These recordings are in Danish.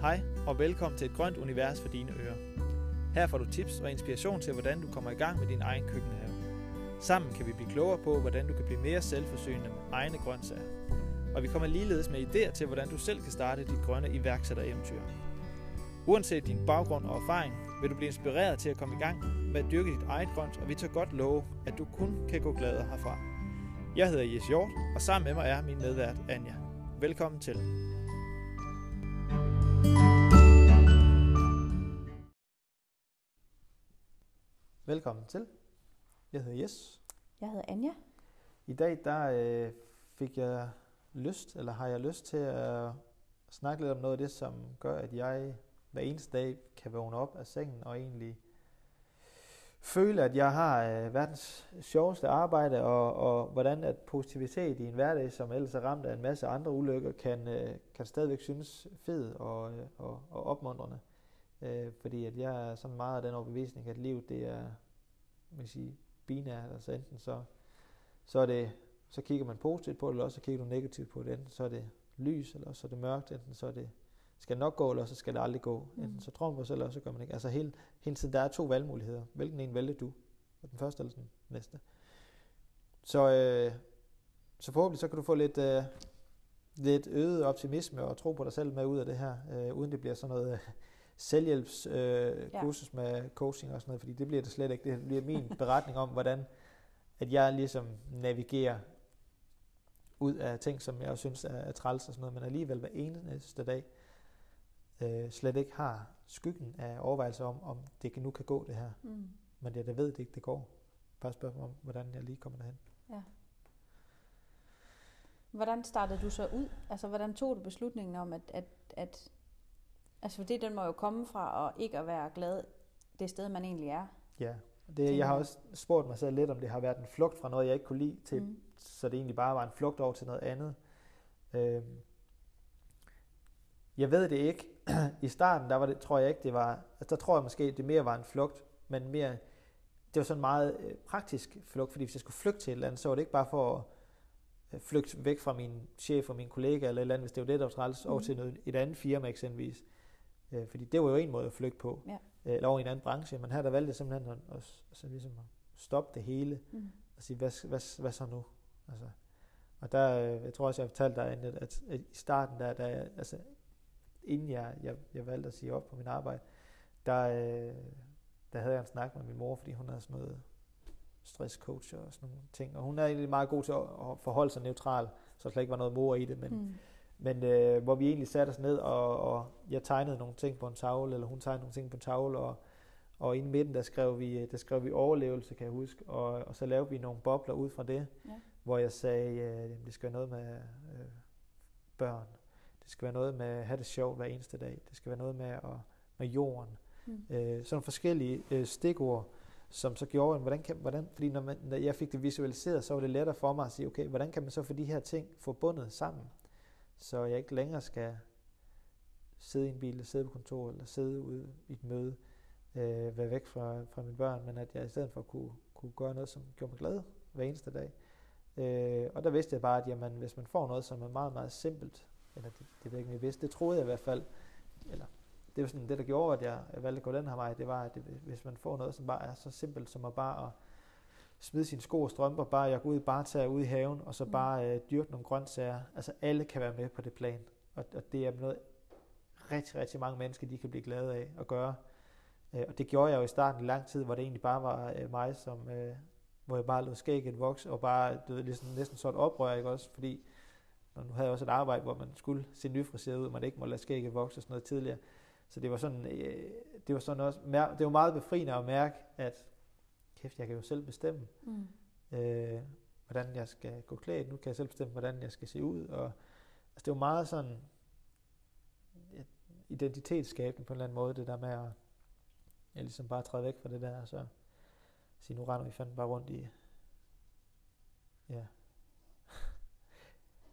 Hej og velkommen til et grønt univers for dine ører. Her får du tips og inspiration til, hvordan du kommer i gang med din egen køkkenhave. Sammen kan vi blive klogere på, hvordan du kan blive mere selvforsynende med egne grøntsager. Og vi kommer ligeledes med idéer til, hvordan du selv kan starte dit grønne iværksættereventyr. Uanset din baggrund og erfaring, vil du blive inspireret til at komme i gang med at dyrke dit eget grønt, og vi tager godt love, at du kun kan gå glad herfra. Jeg hedder Jes Hjort, og sammen med mig er min medvært Anja. Velkommen til. Velkommen til. Jeg hedder Jes. Jeg hedder Anja. I dag der øh, fik jeg lyst, eller har jeg lyst til at snakke lidt om noget af det, som gør, at jeg hver eneste dag kan vågne op af sengen og egentlig føle, at jeg har øh, verdens sjoveste arbejde, og, og hvordan at positivitet i en hverdag, som ellers er ramt af en masse andre ulykker, kan, øh, kan stadigvæk synes fed og, øh, og, og opmuntrende. Øh, fordi at jeg er sådan meget af den overbevisning, at livet det er man sige, binært, altså enten så, så er det, så kigger man positivt på det, eller også så kigger du negativt på det. Enten så er det lys, eller så er det mørkt, enten så er det, skal nok gå, eller så skal det aldrig gå. Enten Mm. så tror man på sig, eller så gør man ikke. Altså hele, hele tiden, der er to valgmuligheder. Hvilken en vælger du? Den første eller den næste? Så, øh, så forhåbentlig så kan du få lidt, øh, lidt øget optimisme og tro på dig selv med ud af det her, øh, uden det bliver sådan noget øh, selvhjælps øh, Ja. med coaching og sådan noget, fordi det bliver det slet ikke. Det bliver min beretning om, hvordan at jeg ligesom navigerer ud af ting, som jeg synes er, er træls og sådan noget, men alligevel hver eneste dag øh, slet ikke har skyggen af overvejelser om, om det nu kan gå det her. Mm. Men jeg da ved det ikke, det går. Bare spørg mig om, hvordan jeg lige kommer derhen. Hvordan startede du så ud? Altså, hvordan tog du beslutningen om, at, at, at altså, for det den må jo komme fra at ikke at være glad det sted, man egentlig er. Ja, det, jeg har også spurgt mig selv lidt, om det har været en flugt fra noget, jeg ikke kunne lide, til, Mm. så det egentlig bare var en flugt over til noget andet. Øhm, jeg ved det ikke. I starten, der var det, tror jeg ikke, det var, altså der tror jeg måske, det mere var en flugt, men mere, det var sådan meget øh, praktisk flugt, fordi hvis jeg skulle flygte til et eller andet, så var det ikke bare for at øh, flygte væk fra min chef og min kollega eller et eller andet, hvis det var det, der var træls, over Mhm. til noget, et andet firma eksempelvis. Øh, fordi det var jo en måde at flygte på, Ja. øh, eller over i en anden branche, men her der valgte jeg simpelthen at, at, at, ligesom at stoppe det hele, Mm. og sige, hvad, hvad, hvad så nu? Altså, og der, øh, jeg tror også, jeg har fortalt dig, at, at, at i starten, der, der altså, inden jeg, jeg, jeg valgte at sige op på min arbejde, der, øh, der havde jeg en snak med min mor, fordi hun er sådan noget stresscoach og sådan nogle ting, og hun er egentlig meget god til at, at forholde sig neutral, så der slet ikke var noget mor i det, men, Mm. Men øh, hvor vi egentlig satte os ned, og, og jeg tegnede nogle ting på en tavle, eller hun tegnede nogle ting på en tavle, og, og inde i midten, der skrev vi, der skrev vi overlevelse, kan jeg huske, og, og så lavede vi nogle bobler ud fra det, Ja. hvor jeg sagde, øh, det skal være noget med øh, børn, det skal være noget med at have det sjovt hver eneste dag, det skal være noget med, at, med jorden, Mm. øh, sådan forskellige øh, stikord, som så gjorde, hvordan kan, hvordan, fordi når, man, når jeg fik det visualiseret, så var det lettere for mig at sige, okay, hvordan kan man så få de her ting forbundet sammen, så jeg ikke længere skal sidde i en bil, eller sidde på kontor, eller sidde ude i et møde, øh, være væk fra, fra mine børn, men at jeg i stedet for kunne, kunne gøre noget, som gjorde mig glad hver eneste dag. Øh, og der vidste jeg bare, at jamen, hvis man får noget, som er meget, meget simpelt, eller det, det ved jeg ikke, om jeg vidste, det troede jeg i hvert fald, eller det var sådan det, der gjorde, at jeg, jeg valgte at gå den her vej, det var, at det, hvis man får noget, som bare er så simpelt, som at bare at smide sine sko og strømper, bare jeg går ud, bare tager ud i haven, og så Mm. bare øh, dyrke nogle grøntsager. Altså alle kan være med på det plan, og, og det er noget, rigtig, rigtig mange mennesker, de kan blive glade af at gøre. Øh, og det gjorde jeg jo i starten i lang tid, hvor det egentlig bare var øh, mig, som, øh, hvor jeg bare lod skægget vokse, og bare du ved, ligesom, næsten så et oprør, ikke også? Fordi og nu havde jeg også et arbejde, hvor man skulle se nyfriseret ud, man ikke må lade skægget vokse og sådan noget tidligere. Så det var sådan, øh, det var sådan også, det var meget befriende at mærke, at kæft, jeg kan jo selv bestemme, Mm. øh, hvordan jeg skal gå klædt. Nu kan jeg selv bestemme, hvordan jeg skal se ud. Og, altså, det var meget sådan ja, identitetsskabende på en eller anden måde, det der med at jeg ligesom bare træde væk fra det der, og så sige, nu render vi fandme bare rundt i, ja.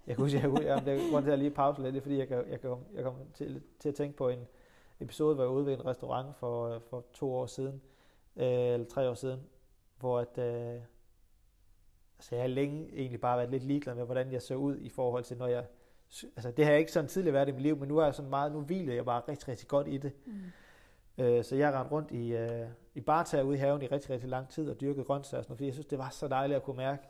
Jeg kan huske, jeg, kunne- jeg, jeg, grund til at jeg lige pause lidt, det er fordi, jeg, kan, jeg, kan, jeg kom til, til at tænke på en episode, hvor jeg ude ved en restaurant for, for to år siden, øh, eller tre år siden, hvor at, øh, altså jeg har længe egentlig bare været lidt ligeglad med, hvordan jeg så ud i forhold til, når jeg altså det har jeg ikke sådan tidligere været i mit liv, men nu er jeg sådan meget, nu hviler jeg bare rigtig, rigtig godt i det. Mm. Øh, så jeg rendte rundt i, øh, i bartager ude i haven i rigtig, rigtig lang tid og dyrkede grøntsager, fordi jeg synes, det var så dejligt at kunne mærke.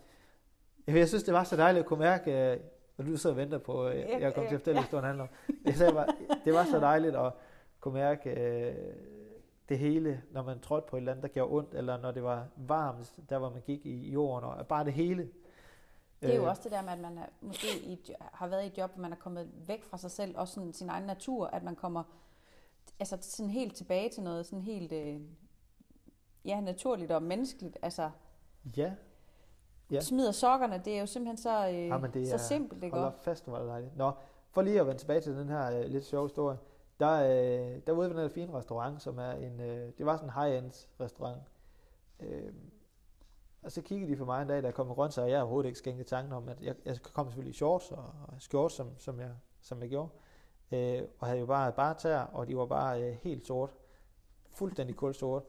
Jeg synes, det var så dejligt at kunne mærke, øh, og du sidder og venter på, øh, jeg kommer til at fortælle, hvad det handler om. Jeg sagde bare, det var så dejligt at kunne mærke øh, det hele, når man trådte på et eller andet, der gjorde ondt, eller når det var varmt, der hvor man gik i jorden, og bare det hele. Det er jo også det der med, at man er, måske i, har været i et job, hvor man er kommet væk fra sig selv, også sådan sin egen natur, at man kommer altså sådan helt tilbage til noget sådan helt øh, ja, naturligt og menneskeligt. Altså, ja. ja. Smider sokkerne, det er jo simpelthen så, øh, Jamen, det er, så simpelt, ikke Hold fast, hvor det dejligt. Nå, for lige at vende tilbage til den her øh, lidt sjove historie. Der, øh, der ude ved den fine restaurant, som er en, øh, det var sådan en high-end restaurant. Øh, og så kiggede de for mig en dag, da jeg kom rundt, så jeg overhovedet ikke skænket tanken om, at jeg, jeg kom selvfølgelig i shorts og, og skjorts, som, som, jeg, som jeg gjorde øh, og havde jo bare bare tær, og de var bare øh, helt sort, fuldstændig kulsort,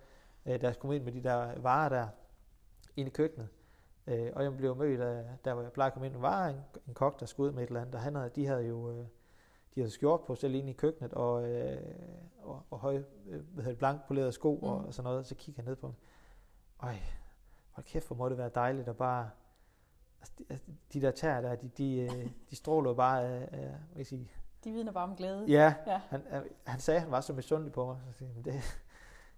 øh, der kom ind med de der varer der ind i køkkenet. Øh, og jeg blev mødt af, der hvor jeg plejede at komme ind med varer, en, en kok, der skulle ud med et eller andet, og han havde, de havde jo øh, de havde skjort på selv inde i køkkenet, og, øh, og, og høj, øh, hvad hedder blank polerede sko mm. og, og sådan noget, så kiggede jeg ned på dem. Øj, hold kæft, hvor må det være dejligt at bare, altså de, altså, de der tær der, de, de, øh, de stråler bare af, af hvad jeg sige, de vidner bare om glæde. Ja, ja. Han, han sagde, at han var så misundelig på mig. Så jeg, det,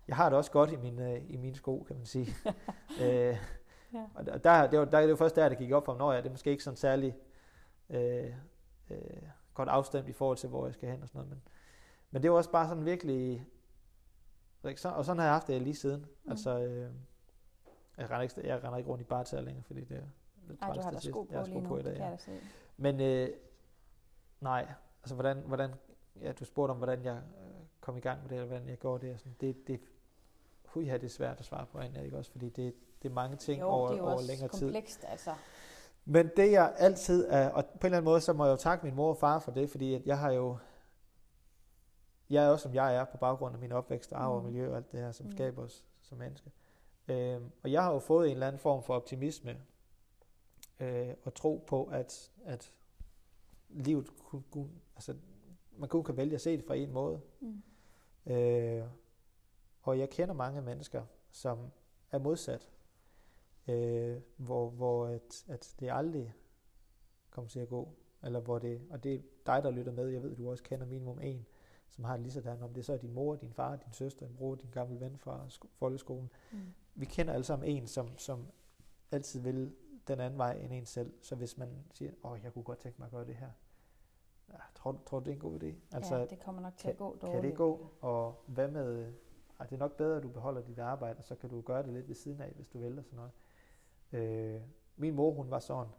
jeg har det også godt i mine, i mine sko, kan man sige. øh, ja. Og der, det, var, der, det var først der, det gik op for mig, jeg, det er måske ikke sådan særlig øh, øh, godt afstemt i forhold til, hvor jeg skal hen og sådan noget. Men, men det var også bare sådan virkelig... Og sådan har jeg haft det lige siden. Mm. Altså, øh, jeg, render ikke, jeg render ikke rundt i barter længere, fordi det er lidt Ej, du har da sko på lige nu, på i dag, ja. jeg. Men øh, nej, altså hvordan, hvordan ja, du spurgte om, hvordan jeg øh, kom i gang med det, eller hvordan jeg gjorde det. Sådan, det, det, hui, det er svært at svare på, egentlig, ikke også? Fordi det, det er mange ting jo, over, det er over længere tid. komplekst, altså. Men det jeg altid er, og på en eller anden måde, så må jeg jo takke min mor og far for det, fordi jeg har jo, jeg er også som jeg er på baggrund af min opvækst, arv og mm. miljø og alt det her, som mm. skaber os som mennesker. Øhm, og jeg har jo fået en eller anden form for optimisme øh, og tro på, at, at livet kunne, kunne altså, man kun kan vælge at se det fra en måde. Mm. Øh, og jeg kender mange mennesker, som er modsat, øh, hvor, hvor at, at det aldrig kommer til at gå, eller hvor det, og det er dig, der lytter med, jeg ved, du også kender minimum en, som har det lige sådan, om det så er din mor, din far, din søster, din bror, din gamle ven fra folkeskolen. Mm. Vi kender alle sammen en, som, som altid vil den anden vej end en selv. Så hvis man siger, åh, jeg kunne godt tænke mig at gøre det her, ja, tror, tror du, det er en god idé? Altså, ja, det kommer nok til kan, at gå dårligt. Kan det gå? Og hvad med, er det er nok bedre, at du beholder dit arbejde, og så kan du gøre det lidt ved siden af, hvis du og sådan noget. Øh, min mor, hun var sådan,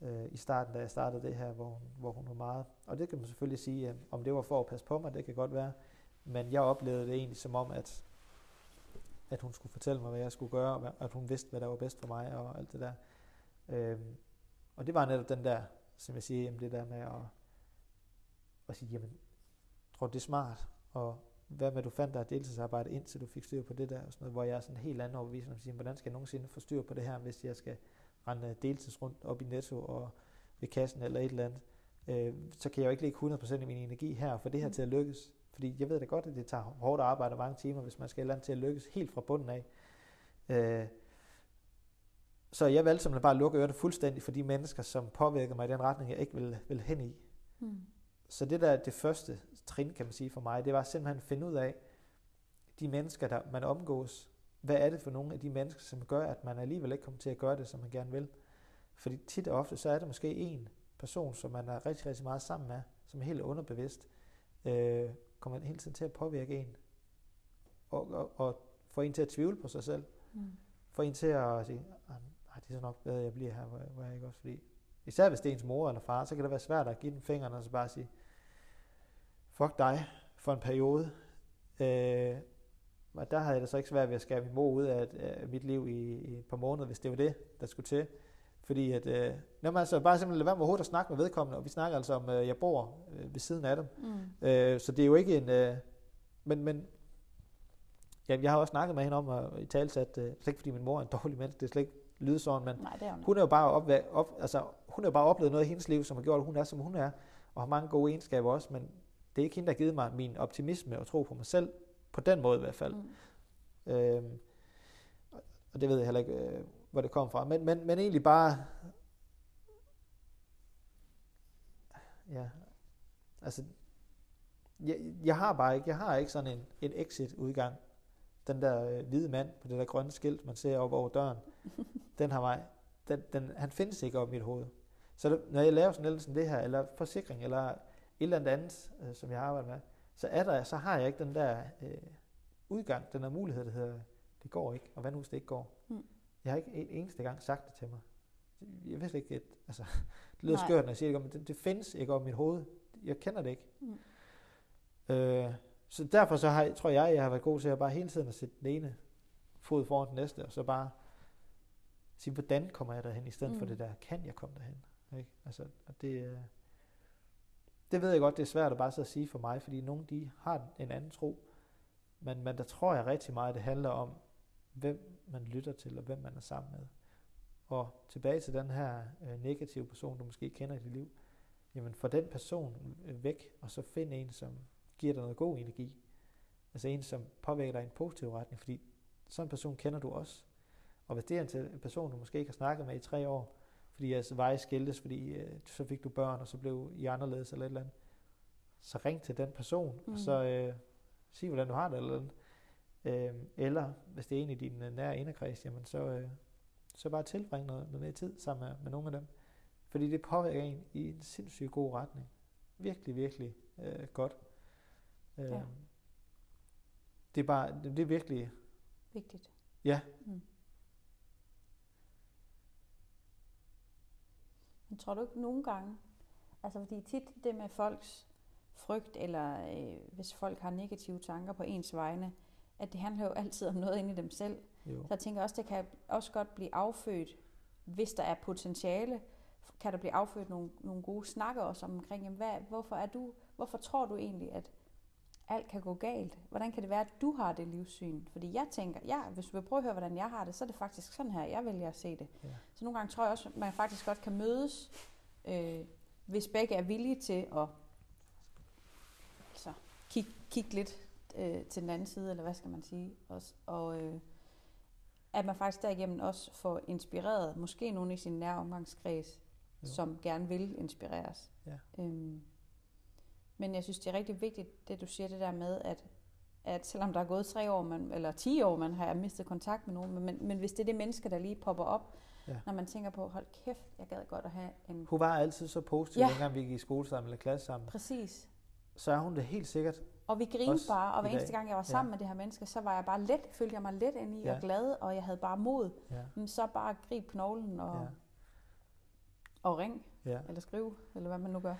øh, i starten, da jeg startede det her, hvor hun, hvor hun var meget, og det kan man selvfølgelig sige, øh, om det var for at passe på mig, det kan godt være, men jeg oplevede det egentlig som om, at, at hun skulle fortælle mig, hvad jeg skulle gøre, og at hun vidste, hvad der var bedst for mig, og alt det der. Øh, og det var netop den der, som jeg siger, jamen det der med at at sige, jamen, tror du det er smart? Og hvad med, at du fandt dig et deltidsarbejde, indtil du fik styr på det der, og sådan noget, hvor jeg er sådan helt anden overbevisning, siger, hvordan skal jeg nogensinde få styr på det her, hvis jeg skal rende deltids rundt op i Netto og ved kassen eller et eller andet, øh, så kan jeg jo ikke lægge 100% af min energi her for det her mm. til at lykkes. Fordi jeg ved da godt, at det tager hårdt arbejde og mange timer, hvis man skal et eller andet til at lykkes helt fra bunden af. Øh, så jeg valgte simpelthen bare at lukke ørerne fuldstændig for de mennesker, som påvirker mig i den retning, jeg ikke vil, vil hen i. Mm. Så det der det første trin, kan man sige for mig, det var simpelthen at finde ud af, de mennesker, der man omgås, hvad er det for nogle af de mennesker, som gør, at man alligevel ikke kommer til at gøre det, som man gerne vil. Fordi tit og ofte, så er det måske en person, som man er rigtig, rigtig meget sammen med, som er helt underbevidst, øh, kommer hele tiden til at påvirke en, og, og, og få en til at tvivle på sig selv. Mm. Få en til at sige, nej, det er så nok bedre, at jeg bliver her, hvor jeg, hvor jeg ikke også, fordi især hvis det er ens mor eller far, så kan det være svært at give den fingrene og så bare sige, fuck dig for en periode. Øh, og der havde jeg da så ikke svært ved at skære min mor ud af, af mit liv i, i et par måneder, hvis det var det, der skulle til. Fordi at, øh, jamen altså bare simpelthen lade være med overhovedet at snakke med vedkommende, og vi snakker altså om, øh, jeg bor øh, ved siden af dem. Mm. Øh, så det er jo ikke en, øh, men, men ja, jeg har også snakket med hende om, at i tale sat, øh, slet ikke fordi min mor er en dårlig menneske, det er slet ikke lyde sådan, men Nej, det er hun, er jo bare op, op, altså, hun jo bare oplevet noget i hendes liv, som har gjort, at hun er, som hun er. og har mange gode egenskaber også, men det er ikke hende, der har givet mig min optimisme og tro på mig selv, på den måde i hvert fald. Mm. Øhm, og det ved jeg heller ikke, øh, hvor det kommer fra. Men, men, men egentlig bare, ja, altså, jeg, jeg har bare ikke, jeg har ikke sådan en, en exit-udgang. Den der øh, hvide mand på det der grønne skilt, man ser op over døren, den har mig, den, den, han findes ikke op i mit hoved. Så det, når jeg laver sådan noget som det her, eller forsikring, eller eller andet øh, som jeg arbejder med, så, er der, så har jeg ikke den der øh, udgang, den der mulighed, der hedder, det går ikke, og hvad nu hvis det ikke går? Mm. Jeg har ikke en eneste gang sagt det til mig. Jeg vidste ikke, at, altså, det lyder Nej. skørt, når jeg siger det, men det, det findes ikke i mit hoved. Jeg kender det ikke. Mm. Øh, så derfor så har, tror jeg, jeg har været god til at bare hele tiden at sætte den ene fod foran den næste, og så bare sige, hvordan kommer jeg derhen, i stedet mm. for det der, kan jeg komme derhen? Ikke? Altså, og det, øh, det ved jeg godt, det er svært at bare så at sige for mig, fordi nogle de har en anden tro, men, men der tror jeg rigtig meget, det handler om, hvem man lytter til, og hvem man er sammen med. Og tilbage til den her øh, negative person, du måske kender i dit liv, jamen få den person øh, væk, og så find en, som giver dig noget god energi. Altså en, som påvirker dig i en positiv retning, fordi sådan en person kender du også. Og hvis det er en person, du måske ikke har snakket med i tre år, fordi jeres veje skiltes, fordi øh, så fik du børn, og så blev I anderledes eller et eller andet, så ring til den person, mm. og så øh, sig, hvordan du har det, eller andet. Øh, eller hvis det er en i din øh, nære inderkreds, jamen så, øh, så bare tilbring noget, noget mere tid sammen med, med nogle af dem. Fordi det påvirker en i en sindssygt god retning. Virkelig, virkelig øh, godt. Øh, ja. Det er bare, det, det er virkelig... Vigtigt. Ja. Mm. Men tror du ikke nogle gange, altså fordi tit det med folks frygt, eller øh, hvis folk har negative tanker på ens vegne, at det handler jo altid om noget inde i dem selv. Jo. Så jeg tænker også, det kan også godt blive affødt, hvis der er potentiale, kan der blive affødt nogle, nogle gode snakker også omkring, jamen, hvad, hvorfor, er du, hvorfor tror du egentlig, at alt kan gå galt? Hvordan kan det være, at du har det livssyn? Fordi jeg tænker, ja, hvis du vil prøve at høre, hvordan jeg har det, så er det faktisk sådan her, jeg vælger at se det. Ja. Så nogle gange tror jeg også, at man faktisk godt kan mødes, øh, hvis begge er villige til at så, kigge, kigge lidt øh, til den anden side, eller hvad skal man sige, også, og øh, at man faktisk derigennem også får inspireret måske nogen i sin nære omgangskreds, jo. som gerne vil inspireres. Ja. Øhm, men jeg synes, det er rigtig vigtigt, det du siger, det der med, at, at selvom der er gået tre år, man, eller ti år, man har mistet kontakt med nogen, men, men hvis det er det menneske, der lige popper op, ja. når man tænker på, hold kæft, jeg gad godt at have en... Hun var altid så positiv, ja. dengang vi gik i skole sammen eller klasse sammen. Præcis. Så er hun det helt sikkert og vi grinede bare, og hver eneste gang jeg var sammen ja. med det her menneske, så var jeg bare let, følte jeg mig let ind i ja. og glad, og jeg havde bare mod. Ja. Men så bare grib knoglen og, ja. og ring, ja. eller skrive, eller hvad man nu gør.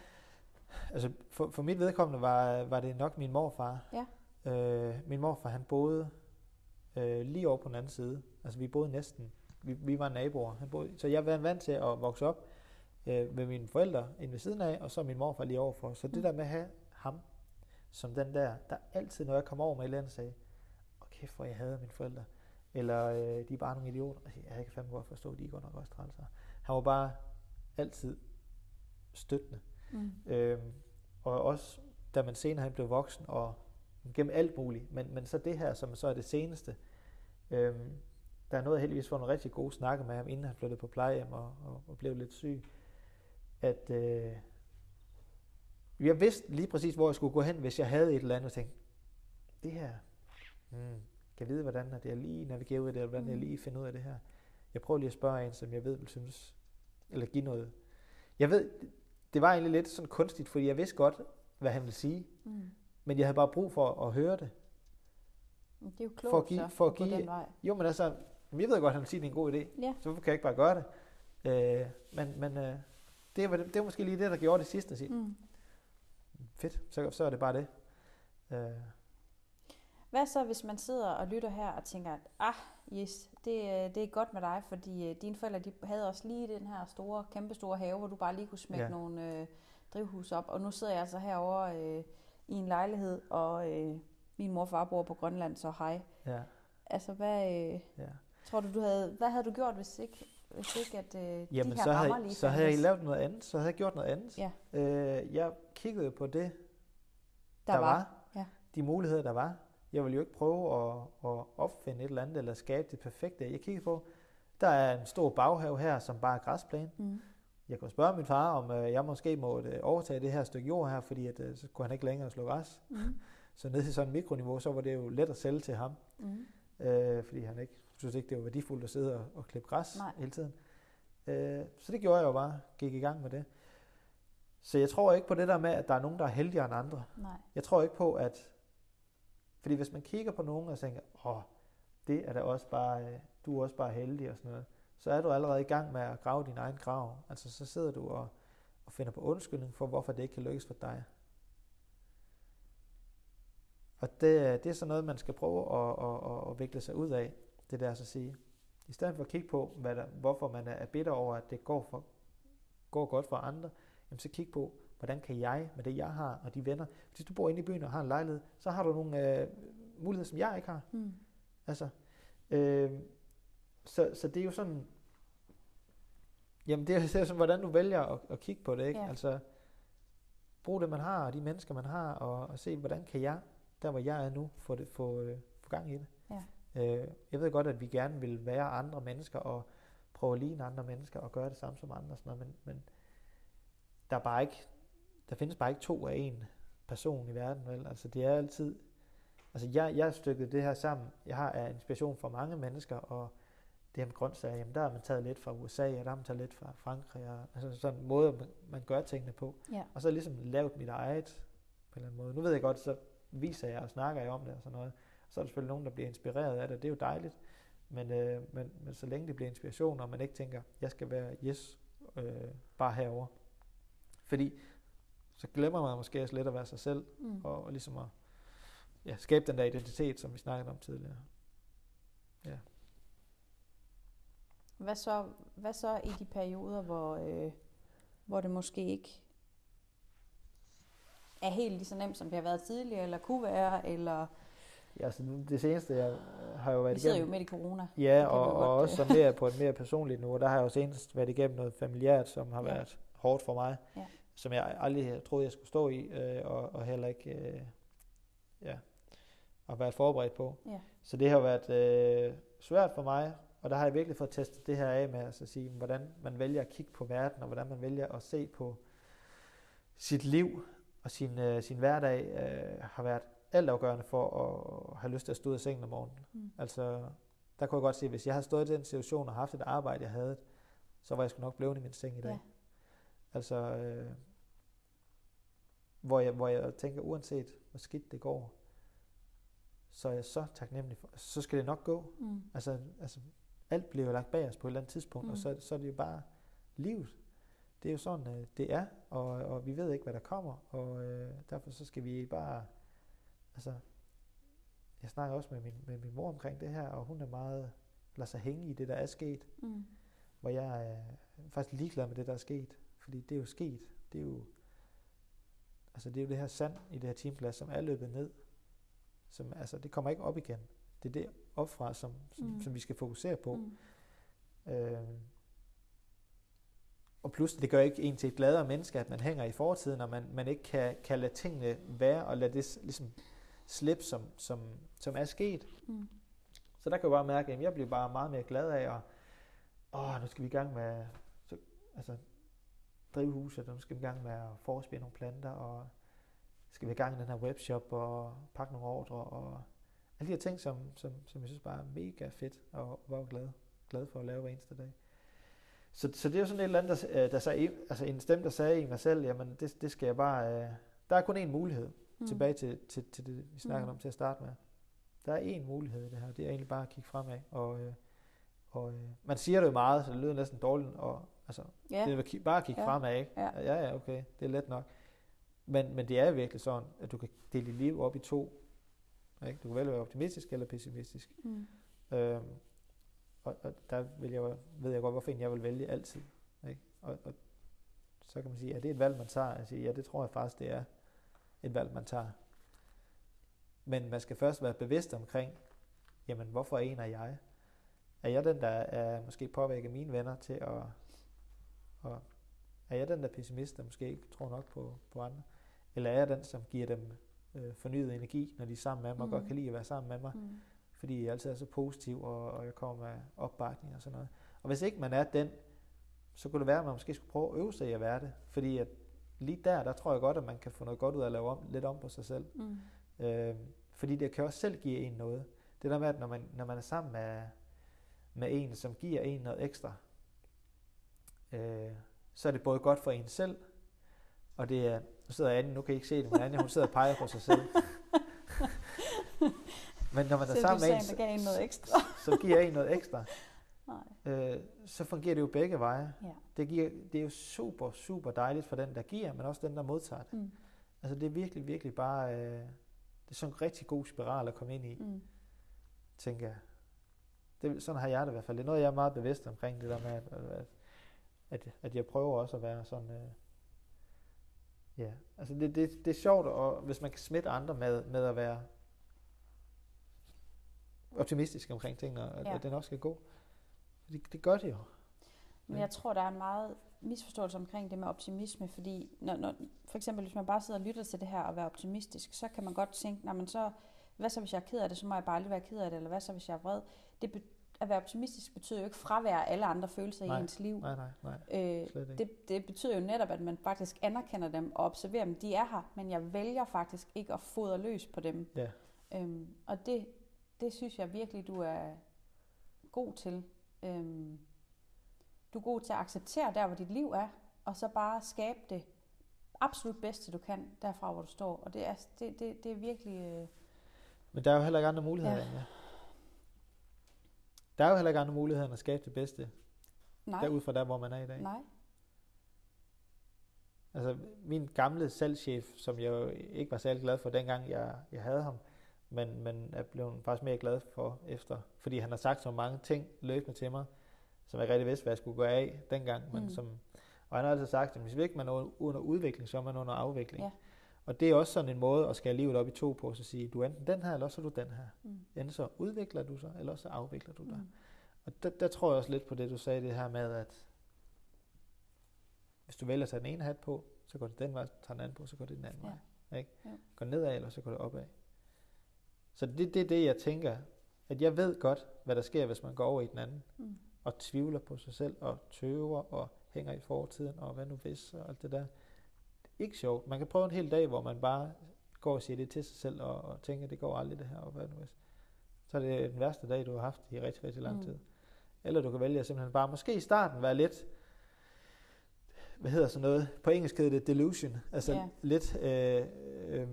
Altså for, for mit vedkommende var, var det nok min morfar. Ja. Øh, min morfar, han boede øh, lige over på den anden side. Altså vi boede næsten, vi, vi var naboer. Han boede, så jeg var vant til at vokse op øh, med mine forældre inde ved siden af, og så min morfar lige overfor. Så mm. det der med at have ham som den der, der altid, når jeg kom over med et eller andet, sagde, åh kæft, hvor jeg havde mine forældre. Eller øh, de er bare nogle idioter. Altså, jeg kan fandme godt forstå, at de går nok også trælser. Han var bare altid støttende. Mm. Øhm, og også, da man senere han blev voksen, og gennem alt muligt. Men, men så det her, som så er det seneste, øhm, der er noget, heldigvis få nogle rigtig gode snakke med ham, inden han flyttede på plejehjem og, og, og blev lidt syg. At øh, jeg vidste lige præcis, hvor jeg skulle gå hen, hvis jeg havde et eller andet, tænkte, det her, hmm, kan jeg vide, hvordan at jeg lige navigerer ud af det, eller hvordan mm. jeg lige finder ud af det her. Jeg prøver lige at spørge en, som jeg ved vil synes, eller give noget. Jeg ved, det var egentlig lidt sådan kunstigt, fordi jeg vidste godt, hvad han ville sige, mm. men jeg havde bare brug for at høre det. Det er jo klogt for at give, så, for at give, den vej. Jo, men altså, jeg ved godt, at han vil sige, at det er en god idé, ja. så hvorfor kan jeg ikke bare gøre det? Øh, men men øh, det, var, det var måske lige det, der gjorde det sidste. Sige. Mm fedt, så, så er det bare det. Øh. Hvad så, hvis man sidder og lytter her og tænker, at ah, yes, det, øh, det er godt med dig, fordi øh, dine forældre de havde også lige den her store, kæmpe store have, hvor du bare lige kunne smække ja. nogle øh, drivhus op, og nu sidder jeg altså herovre øh, i en lejlighed, og øh, min mor og far bor på Grønland, så hej. Ja. Altså, hvad, øh, ja. tror du, du havde, hvad havde du gjort, hvis ikke hvis ikke at øh, Jamen, de her så rammer havde, lige så havde jeg lavet noget andet. Så havde jeg gjort noget andet. Ja. Øh, jeg kiggede på det, der, der var. var. Ja. De muligheder, der var. Jeg ville jo ikke prøve at, at opfinde et eller andet, eller skabe det perfekte. Jeg kiggede på, der er en stor baghave her, som bare er græsplæne. Mm. Jeg kunne spørge min far, om øh, jeg måske måtte øh, overtage det her stykke jord her, fordi at, øh, så kunne han ikke længere slå græs. Mm. Så ned til sådan et mikroniveau, så var det jo let at sælge til ham, Mm. øh, fordi han ikke synes ikke, det var værdifuldt at sidde og, og klippe græs Nej. hele tiden. Øh, så det gjorde jeg jo bare, gik i gang med det. Så jeg tror ikke på det der med, at der er nogen, der er heldigere end andre. Nej. Jeg tror ikke på, at... Fordi hvis man kigger på nogen og tænker, åh, det er da også bare, øh, du er også bare heldig og sådan noget, så er du allerede i gang med at grave din egen grav. Altså så sidder du og, og finder på undskyldning for, hvorfor det ikke kan lykkes for dig. Og det, øh, det er sådan noget, man skal prøve at, at, at, at vikle sig ud af, det der så at sige. I stedet for at kigge på, hvad der, hvorfor man er bitter over, at det går, for, går godt for andre, jamen så kig på, hvordan kan jeg, med det jeg har, og de venner, hvis du bor inde i byen og har en lejlighed, så har du nogle øh, muligheder, som jeg ikke har. Mm. Altså, øh, så, så det er jo sådan, jamen det er, sådan, hvordan du vælger at, at kigge på det, ikke? Ja. Altså, brug det, man har, og de mennesker, man har, og, og se, hvordan kan jeg, der hvor jeg er nu, få, det, få, øh, få gang i det. Ja. Øh, jeg ved godt, at vi gerne vil være andre mennesker, og prøve at ligne andre mennesker, og gøre det samme som andre, og sådan noget, men, men der er bare ikke, der findes bare ikke to af en person i verden, vel? Altså det er altid, altså jeg, jeg har stykket det her sammen, jeg har af inspiration fra mange mennesker, og det her med grøntsager, jamen der har man taget lidt fra USA, og der har man taget lidt fra Frankrig, og altså sådan en måde, man, man gør tingene på. Ja. Og så ligesom lavet mit eget på en eller anden måde. Nu ved jeg godt, så viser jeg og snakker jeg om det og sådan noget. Så er der selvfølgelig nogen, der bliver inspireret af det, det er jo dejligt. Men, øh, men, men så længe det bliver inspiration, og man ikke tænker, jeg skal være yes, øh, bare herover. Fordi så glemmer man måske også lidt at være sig selv, Mm. og, og ligesom at ja, skabe den der identitet, som vi snakkede om tidligere. Ja. Hvad så, hvad så i de perioder, hvor, øh, hvor det måske ikke er helt lige så nemt, som det har været tidligere, eller kunne være, eller Ja, så nu- det seneste, jeg øh, har jo været vi sidder jo igennem... midt i corona. Ja, og, jo og godt, også som mere på et mere personligt niveau. Der har jeg jo senest været igennem noget familiært, som har Ja. været hårdt for mig. Ja. Som jeg aldrig troet, jeg skulle stå i, øh, og, og heller ikke øh, ja, at være forberedt på. Ja. Så det har været øh, svært for mig, og der har jeg virkelig fået testet det her af med at så sige, hvordan man vælger at kigge på verden, og hvordan man vælger at se på sit liv og sin, øh, sin hverdag, øh, har været altafgørende for at have lyst til at stå ud af sengen om morgenen. Mm. Altså, der kunne jeg godt se, at hvis jeg havde stået i den situation og haft et arbejde, jeg havde, så var jeg sgu nok blevet i min seng i dag. Ja. Altså, øh, hvor, jeg, hvor jeg tænker, uanset hvor skidt det går, så er jeg så taknemmelig for, så skal det nok gå. Mm. Altså, altså alt bliver jo lagt bag os på et eller andet tidspunkt, mm. og så, så er det jo bare livet. Det er jo sådan, øh, det er, og, og vi ved ikke, hvad der kommer, og øh, derfor så skal vi bare, altså, jeg snakker også med min, med min mor omkring det her, og hun er meget, lader sig hænge i det, der er sket, Mm. hvor jeg er faktisk ligeglad med det, der er sket, fordi det er jo sket, det er jo, altså det er jo det her sand i det her timeglas, som er løbet ned, som, altså det kommer ikke op igen, det er det opfra, som, som, Mm. som vi skal fokusere på. Mm. Øh, og pludselig, det gør ikke en til et gladere menneske, at man hænger i fortiden, og man, man ikke kan, kan lade tingene være, og lade det ligesom slippe, som, som, som er sket. Mm. Så der kan jeg bare mærke, at jeg bliver bare meget mere glad af, og åh, nu skal vi i gang med så, altså, drivhuset, og nu skal vi i gang med at forespire nogle planter, og skal vi i gang i den her webshop, og pakke nogle ordre, og alle de her ting, som, som, som jeg synes bare er mega fedt, og var glad, glad for at lave hver eneste dag. Så, så det er jo sådan et eller andet, der, øh, der sagde, altså en stemme, der sagde i mig selv, jamen det, det skal jeg bare, øh, der er kun én mulighed, Mm. tilbage til, til, til det, vi snakkede Mm. om til at starte med. Der er én mulighed i det her, det er egentlig bare at kigge fremad. Og, øh, og øh, man siger det jo meget, så det lyder næsten dårligt, og, altså, Ja. det er bare at kigge Ja. fremad, ikke? Ja. ja, ja, okay, det er let nok. Men, men det er virkelig sådan, at du kan dele dit liv op i to. Ikke? Du kan vælge at være optimistisk eller pessimistisk. Mm. Øhm, og, og der vil jeg, ved jeg godt, hvorfor jeg vil vælge altid. Ikke? Og, og så kan man sige, er det et valg, man tager? Jeg siger, ja, det tror jeg faktisk, det er et valg, man tager. Men man skal først være bevidst omkring, jamen, hvorfor en er jeg? er jeg den, der er måske påvirker mine venner til at, at er jeg den der pessimist, der måske ikke tror nok på, på andre? Eller er jeg den, som giver dem øh, fornyet energi, når de er sammen med mig, mm. og godt kan lide at være sammen med mig? Mm. Fordi jeg altid er så positiv, og, og jeg kommer med opbakning og sådan noget. Og hvis ikke man er den, så kunne det være, at man måske skulle prøve at øve sig i at være det. Fordi at lige der, der tror jeg godt, at man kan få noget godt ud af at lave om, lidt om på sig selv. Mm. Øh, fordi det kan også selv give en noget. Det der med, at når man, når man er sammen med, med en, som giver en noget ekstra, øh, så er det både godt for en selv, og det er, nu sidder Anne, nu kan I ikke se det, men Anne, hun sidder og peger på sig selv. men når man er sammen med en, så, en noget ekstra. så giver en noget ekstra, øh, så fungerer det jo begge veje. Ja. Det, giver, det er jo super, super dejligt for den, der giver, men også den, der modtager det. Mm. Altså det er virkelig, virkelig bare, øh, det er sådan en rigtig god spiral at komme ind i, mm. tænker jeg. Det, sådan har jeg det i hvert fald. Det er noget, jeg er meget bevidst omkring, det der med, at, at at, at jeg prøver også at være sådan, øh, ja, altså det, det, det er sjovt, og hvis man kan smitte andre med, med at være optimistisk omkring tingene, og ja. at det nok skal gå. Det, det gør det jo. Men jeg tror, der er en meget misforståelse omkring det med optimisme, fordi når, når, for eksempel hvis man bare sidder og lytter til det her og være optimistisk, så kan man godt tænke, når man så, hvad så hvis jeg er ked af det, så må jeg bare aldrig være ked af det, eller hvad så hvis jeg er vred. Det, at være optimistisk betyder jo ikke fravær alle andre følelser nej, i ens liv. Nej, nej, nej. Øh, det, det betyder jo netop, at man faktisk anerkender dem og observerer dem. De er her, men jeg vælger faktisk ikke at fodre løs på dem. Ja. Øhm, og det, det synes jeg virkelig, du er god til. Øhm, du er god til at acceptere der, hvor dit liv er, og så bare skabe det absolut bedste, du kan derfra, hvor du står. Og det er, det, det, det er virkelig... Øh... Men der er jo heller ikke andre muligheder. Ja. Der er jo heller ikke andre muligheder end at skabe det bedste. Nej. Derud fra der, hvor man er i dag. Nej. Altså, min gamle salgschef, som jeg jo ikke var særlig glad for, dengang jeg, jeg havde ham, men, men er blevet faktisk mere glad for efter, fordi han har sagt så mange ting løbende til mig, som jeg rigtig vidste, hvad jeg skulle gå af dengang, men mm. som, og han har altid sagt, at hvis ikke man er under udvikling, så er man under afvikling. Ja. Og det er også sådan en måde at skære livet op i to på, så sige, du er enten den her, eller så er du den her. Mm. Enten så udvikler du sig, eller så afvikler du dig. Mm. Og der, der tror jeg også lidt på det, du sagde, det her med, at hvis du vælger at tage den ene hat på, så går det den vej, tager den anden på, så går det den anden ja. vej. Ikke? Ja. Går nedad, eller så går det opad. Så det, det er det, jeg tænker, at jeg ved godt, hvad der sker, hvis man går over i den anden, mm. og tvivler på sig selv, og tøver, og hænger i fortiden, og hvad nu hvis, og alt det der ikke sjovt. Man kan prøve en hel dag, hvor man bare går og siger det til sig selv, og, og tænker, det går aldrig det her, og hvad nu hvis. Så er det den værste dag, du har haft i rigtig, rigtig lang mm. tid. Eller du kan vælge at simpelthen bare, måske i starten være lidt, hvad hedder sådan noget, på engelsk hedder det delusion, altså yeah. lidt, øh, øh,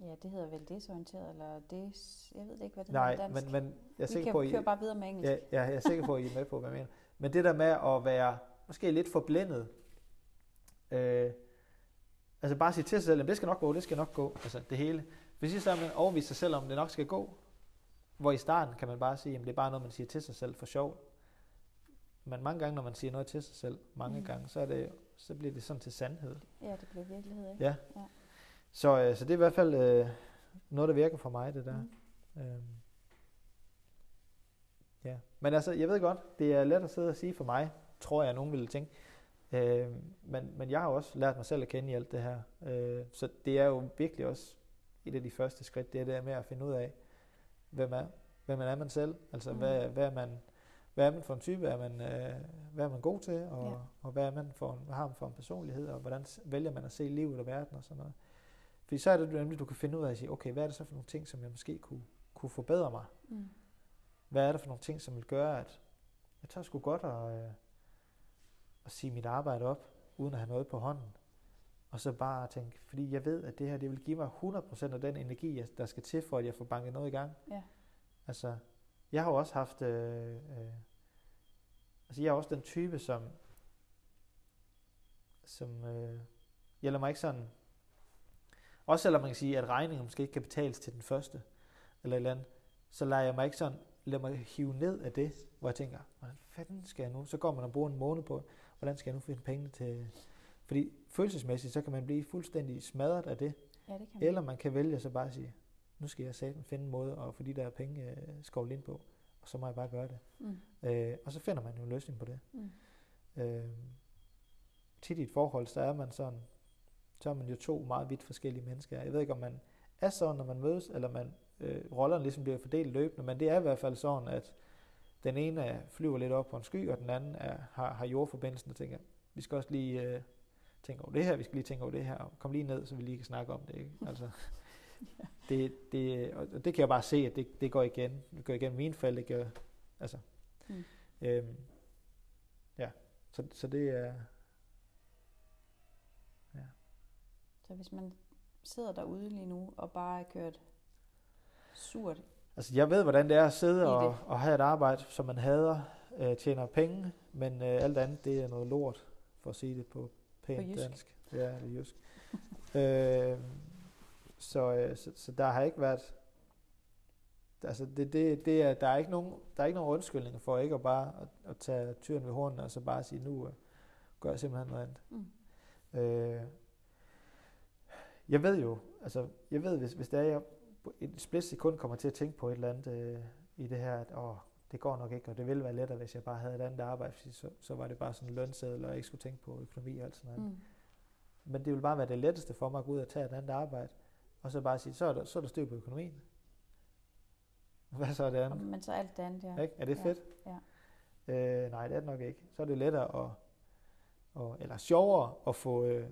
Ja, det hedder vel desorienteret, eller des, jeg ved ikke, hvad det Nej, hedder dansk. men, men jeg er Vi sikker kan på, I, køre bare videre med engelsk. Ja, ja, jeg er sikker på, at I er med på, hvad jeg mener. Men det der med at være måske lidt forblændet, øh, Altså bare sige til sig selv, at det skal nok gå, det skal nok gå, altså det hele. Hvis I så man overviser sig selv om, det nok skal gå, hvor i starten kan man bare sige, at det er bare noget, man siger til sig selv for sjov. Men mange gange, når man siger noget til sig selv, mange mm. gange, så, er det, så bliver det sådan til sandhed. Ja, det bliver virkelighed, ikke? Ja. ja. Så, øh, så det er i hvert fald øh, noget, der virker for mig, det der. Mm. Øhm. Ja. Men altså, jeg ved godt, det er let at sidde og sige for mig, tror jeg, at nogen ville tænke, Øh, men, men jeg har også lært mig selv at kende i alt det her. Øh, så det er jo virkelig også et af de første skridt, det er det med at finde ud af, hvem er, hvem er man selv? Altså, mm. hvad, hvad, er man, hvad er man for en type? Er man, øh, hvad er man god til? Og, ja. og hvad, er man for en, hvad har man for en personlighed? Og hvordan vælger man at se livet og verden og sådan noget? Fordi så er det nemlig, du kan finde ud af at sige, okay, hvad er det så for nogle ting, som jeg måske kunne, kunne forbedre mig? Mm. Hvad er det for nogle ting, som vil gøre, at jeg tager sgu godt og... At sige mit arbejde op, uden at have noget på hånden. Og så bare tænke, fordi jeg ved, at det her, det vil give mig 100% af den energi, der skal til, for at jeg får banket noget i gang. Ja. Altså, jeg har jo også haft, øh, øh, altså jeg er også den type, som, som, øh, jeg lader mig ikke sådan, også selvom man kan sige, at regningen måske ikke kan betales til den første, eller et eller andet, så lader jeg mig ikke sådan, lade mig hive ned af det, hvor jeg tænker, hvordan fanden skal jeg nu? Så går man og bruger en måned på, hvordan skal jeg nu finde penge til... Fordi følelsesmæssigt, så kan man blive fuldstændig smadret af det. Ja, det kan man. Eller man kan vælge så bare at sige, nu skal jeg sammen finde en måde at få de der penge øh, skovlet ind på. og så må jeg bare gøre det. Mm. Øh, og så finder man jo en løsning på det. Mm. Øh, tit i et forhold, så er man sådan, så er man jo to meget vidt forskellige mennesker. Jeg ved ikke, om man er sådan, når man mødes, eller man øh, rollerne ligesom bliver fordelt løbende, men det er i hvert fald sådan, at den ene flyver lidt op på en sky, og den anden er, har, har jordforbindelsen og tænker, vi skal også lige øh, tænke over det her, vi skal lige tænke over det her, og kom lige ned, så vi lige kan snakke om det. Ikke? Altså, det, det, og det kan jeg bare se, at det, det går igen. Det går igen mine fald, det gør, altså, Mm. øhm, ja, så, så det er, Så hvis man sidder derude lige nu og bare er kørt surt, Altså, jeg ved, hvordan det er at sidde og, og have et arbejde, som man hader, øh, tjener penge, men øh, alt andet, det er noget lort, for at sige det på pænt På jysk. dansk. Ja, det er jysk. øh, så, øh, så, så der har ikke været... Altså, det, det, det er, der, er ikke nogen, der er ikke nogen undskyldning for ikke at bare at, at tage tyren ved hornene, og så bare sige, nu øh, gør jeg simpelthen noget andet. mm. Øh, jeg ved jo, altså, jeg ved, hvis, hvis det er, jeg et split sekund kommer til at tænke på et eller andet øh, i det her, at åh, det går nok ikke, og det ville være lettere, hvis jeg bare havde et andet arbejde, fordi så, så var det bare sådan en lønseddel, og jeg ikke skulle tænke på økonomi og alt sådan noget. Mm. Men det vil bare være det letteste for mig at gå ud og tage et andet arbejde, og så bare sige, så er der, så er der styr på økonomien. Hvad så er det andet? Men så alt det andet, ja. Ikke? Er det Ja, fedt? ja. Øh, nej, det er det nok ikke. Så er det lettere at, og, eller sjovere at få, øh,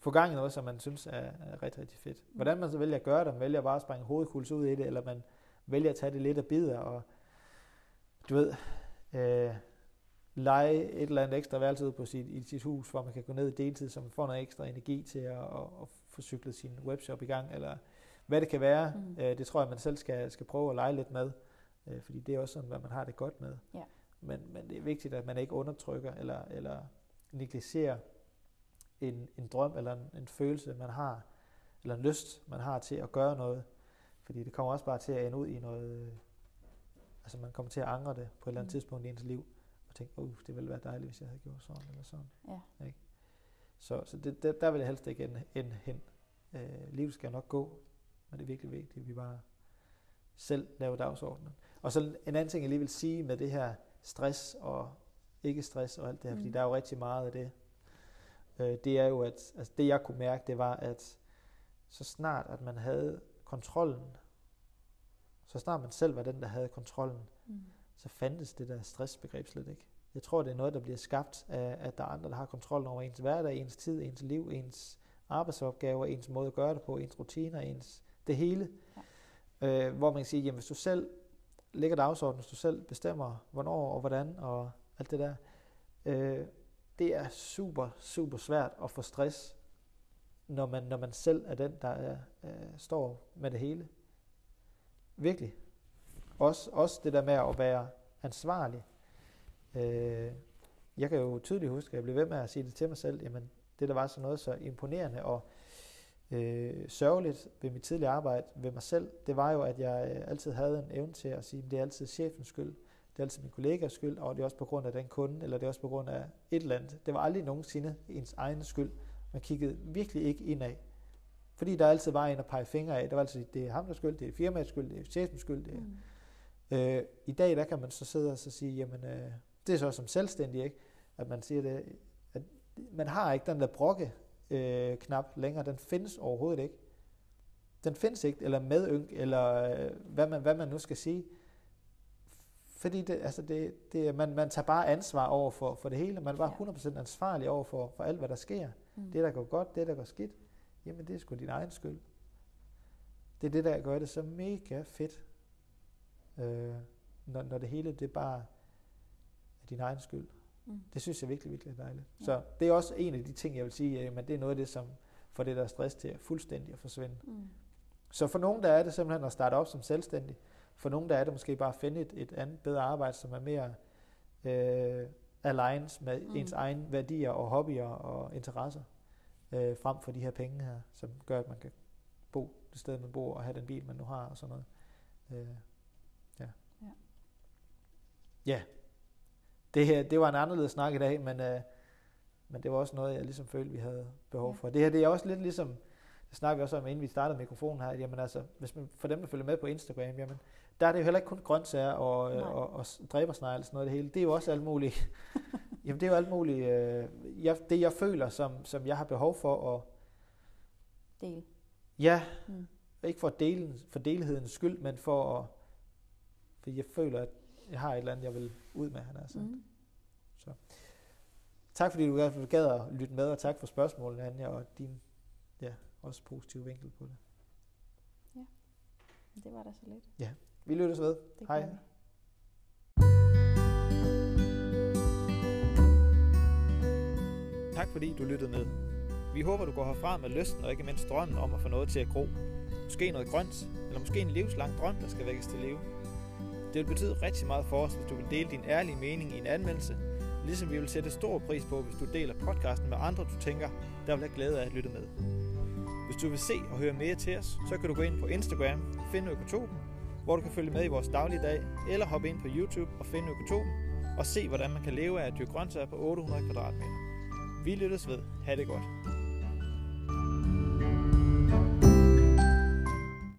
få gang i noget, som man synes er, er rigtig, rigtig fedt. Hvordan man så vælger at gøre det, man vælger bare at springe hovedkuls ud i det, eller man vælger at tage det lidt af bidder, og du ved, øh, lege et eller andet ekstra værelse på sit, i sit hus, hvor man kan gå ned i deltid, så man får noget ekstra energi til at, at, at få cyklet sin webshop i gang, eller hvad det kan være. Mm. Mm. Øh, det tror jeg, man selv skal, skal prøve at lege lidt med, øh, fordi det er også sådan, hvad man har det godt med. Ja. Men, men det er vigtigt, at man ikke undertrykker eller, eller negligerer en, en drøm eller en, en følelse, man har, eller en lyst, man har til at gøre noget. Fordi det kommer også bare til at ende ud i noget, øh, altså man kommer til at angre det på et eller andet Mm. tidspunkt i ens liv, og tænke, uh, det ville være dejligt, hvis jeg havde gjort sådan eller sådan. Ja. Ikke? Så, så det, der, der vil jeg helst ikke ende, ende hen. Øh, livet skal nok gå, men det er virkelig vigtigt, at vi bare selv laver dagsordenen. Og så en anden ting, jeg lige vil sige med det her stress og ikke stress og alt det her, mm. fordi der er jo rigtig meget af det. Øh, det er jo, at altså det jeg kunne mærke, det var, at så snart at man havde kontrollen, så snart man selv var den, der havde kontrollen, Mm. så fandtes det der stressbegreb slet ikke. Jeg tror, det er noget, der bliver skabt af, at der er andre, der har kontrol over ens hverdag, ens tid, ens liv, ens arbejdsopgaver, ens måde at gøre det på, ens rutiner, ens det hele. Ja. Øh, hvor man kan sige, jamen hvis du selv lægger dagsordenen, hvis du selv bestemmer, hvornår og hvordan og alt det der, øh, det er super, super svært at få stress, når man, når man selv er den, der er, øh, står med det hele. Virkelig. Også, også det der med at være ansvarlig. Øh, jeg kan jo tydeligt huske, at jeg blev ved med at sige det til mig selv, jamen det der var så noget så imponerende og øh, sørgeligt ved mit tidligere arbejde ved mig selv, det var jo, at jeg øh, altid havde en evne til at sige, at det er altid chefens skyld, det er altid min kollegas skyld, og det er også på grund af den kunde, eller det er også på grund af et eller andet. Det var aldrig nogensinde ens egen skyld. Man kiggede virkelig ikke indad. Fordi der altid var en at pege fingre af. Det var altid, det er ham der skyld, det er firmaets skyld, det er chefens skyld. Det er. Mm. Øh, I dag, der kan man så sidde og så sige, jamen, øh, det er så som selvstændig, ikke? At man siger det, at man har ikke den der brokke øh, knap længere. Den findes overhovedet ikke. Den findes ikke, eller medynk, eller øh, hvad, man, hvad man nu skal sige. Fordi det, altså det, det, man, man tager bare ansvar over for, for det hele. Man er bare Ja. 100% ansvarlig over for, for alt, hvad der sker. Mm. Det, der går godt, det, der går skidt, jamen det er sgu din egen skyld. Det er det, der gør det så mega fedt, øh, når, når det hele det bare er din egen skyld. Mm. Det synes jeg virkelig, virkelig er dejligt. Ja. Så det er også en af de ting, jeg vil sige, at det er noget af det, som får det der stress til at fuldstændig at forsvinde. Mm. Så for nogen, der er det simpelthen at starte op som selvstændig. For nogen, der er det måske bare at finde et, et andet bedre arbejde, som er mere øh, aligned med Mm. ens egne værdier og hobbyer og interesser, øh, frem for de her penge her, som gør, at man kan bo det sted, man bor, og have den bil, man nu har, og sådan noget. Øh, ja. Ja. Ja. Det, her, det var en anderledes snak i dag, men, øh, men det var også noget, jeg ligesom følte, vi havde behov Ja. for. Det her det er også lidt ligesom det snakker vi også om, inden vi startede mikrofonen her, jamen altså, hvis man, for dem, der følger med på Instagram, jamen, der er det jo heller ikke kun grøntsager og, øh, og, og dræbersnegle og sådan noget det hele. Det er jo også alt muligt. jamen det er jo alt muligt, øh, jeg, det jeg føler, som, som jeg har behov for at... Dele. Ja, mm. ikke for, delen, for delhedens skyld, men for at... For jeg føler, at jeg har et eller andet, jeg vil ud med, han altså. Mm. Så. Tak fordi du gad at lytte med, og tak for spørgsmålene, Anja, og din ja, også positiv vinkel på det. Ja, det var da så lidt. Ja, vi lyttes ved. Det Hej. Vi. Tak fordi du lyttede med. Vi håber, du går herfra med lysten og ikke mindst drømmen om at få noget til at gro. Måske noget grønt, eller måske en livslang drøm, der skal vækkes til live. Det vil betyde rigtig meget for os, hvis du vil dele din ærlige mening i en anmeldelse, ligesom vi vil sætte stor pris på, hvis du deler podcasten med andre, du tænker, der vil have glæde af at lytte med. Hvis du vil se og høre mere til os, så kan du gå ind på Instagram, finde Økotopen, hvor du kan følge med i vores daglige dag, eller hoppe ind på YouTube og finde Økotopen, og se hvordan man kan leve af at dyrke grøntsager på 800 kvadratmeter. Vi lyttes ved. Ha' det godt.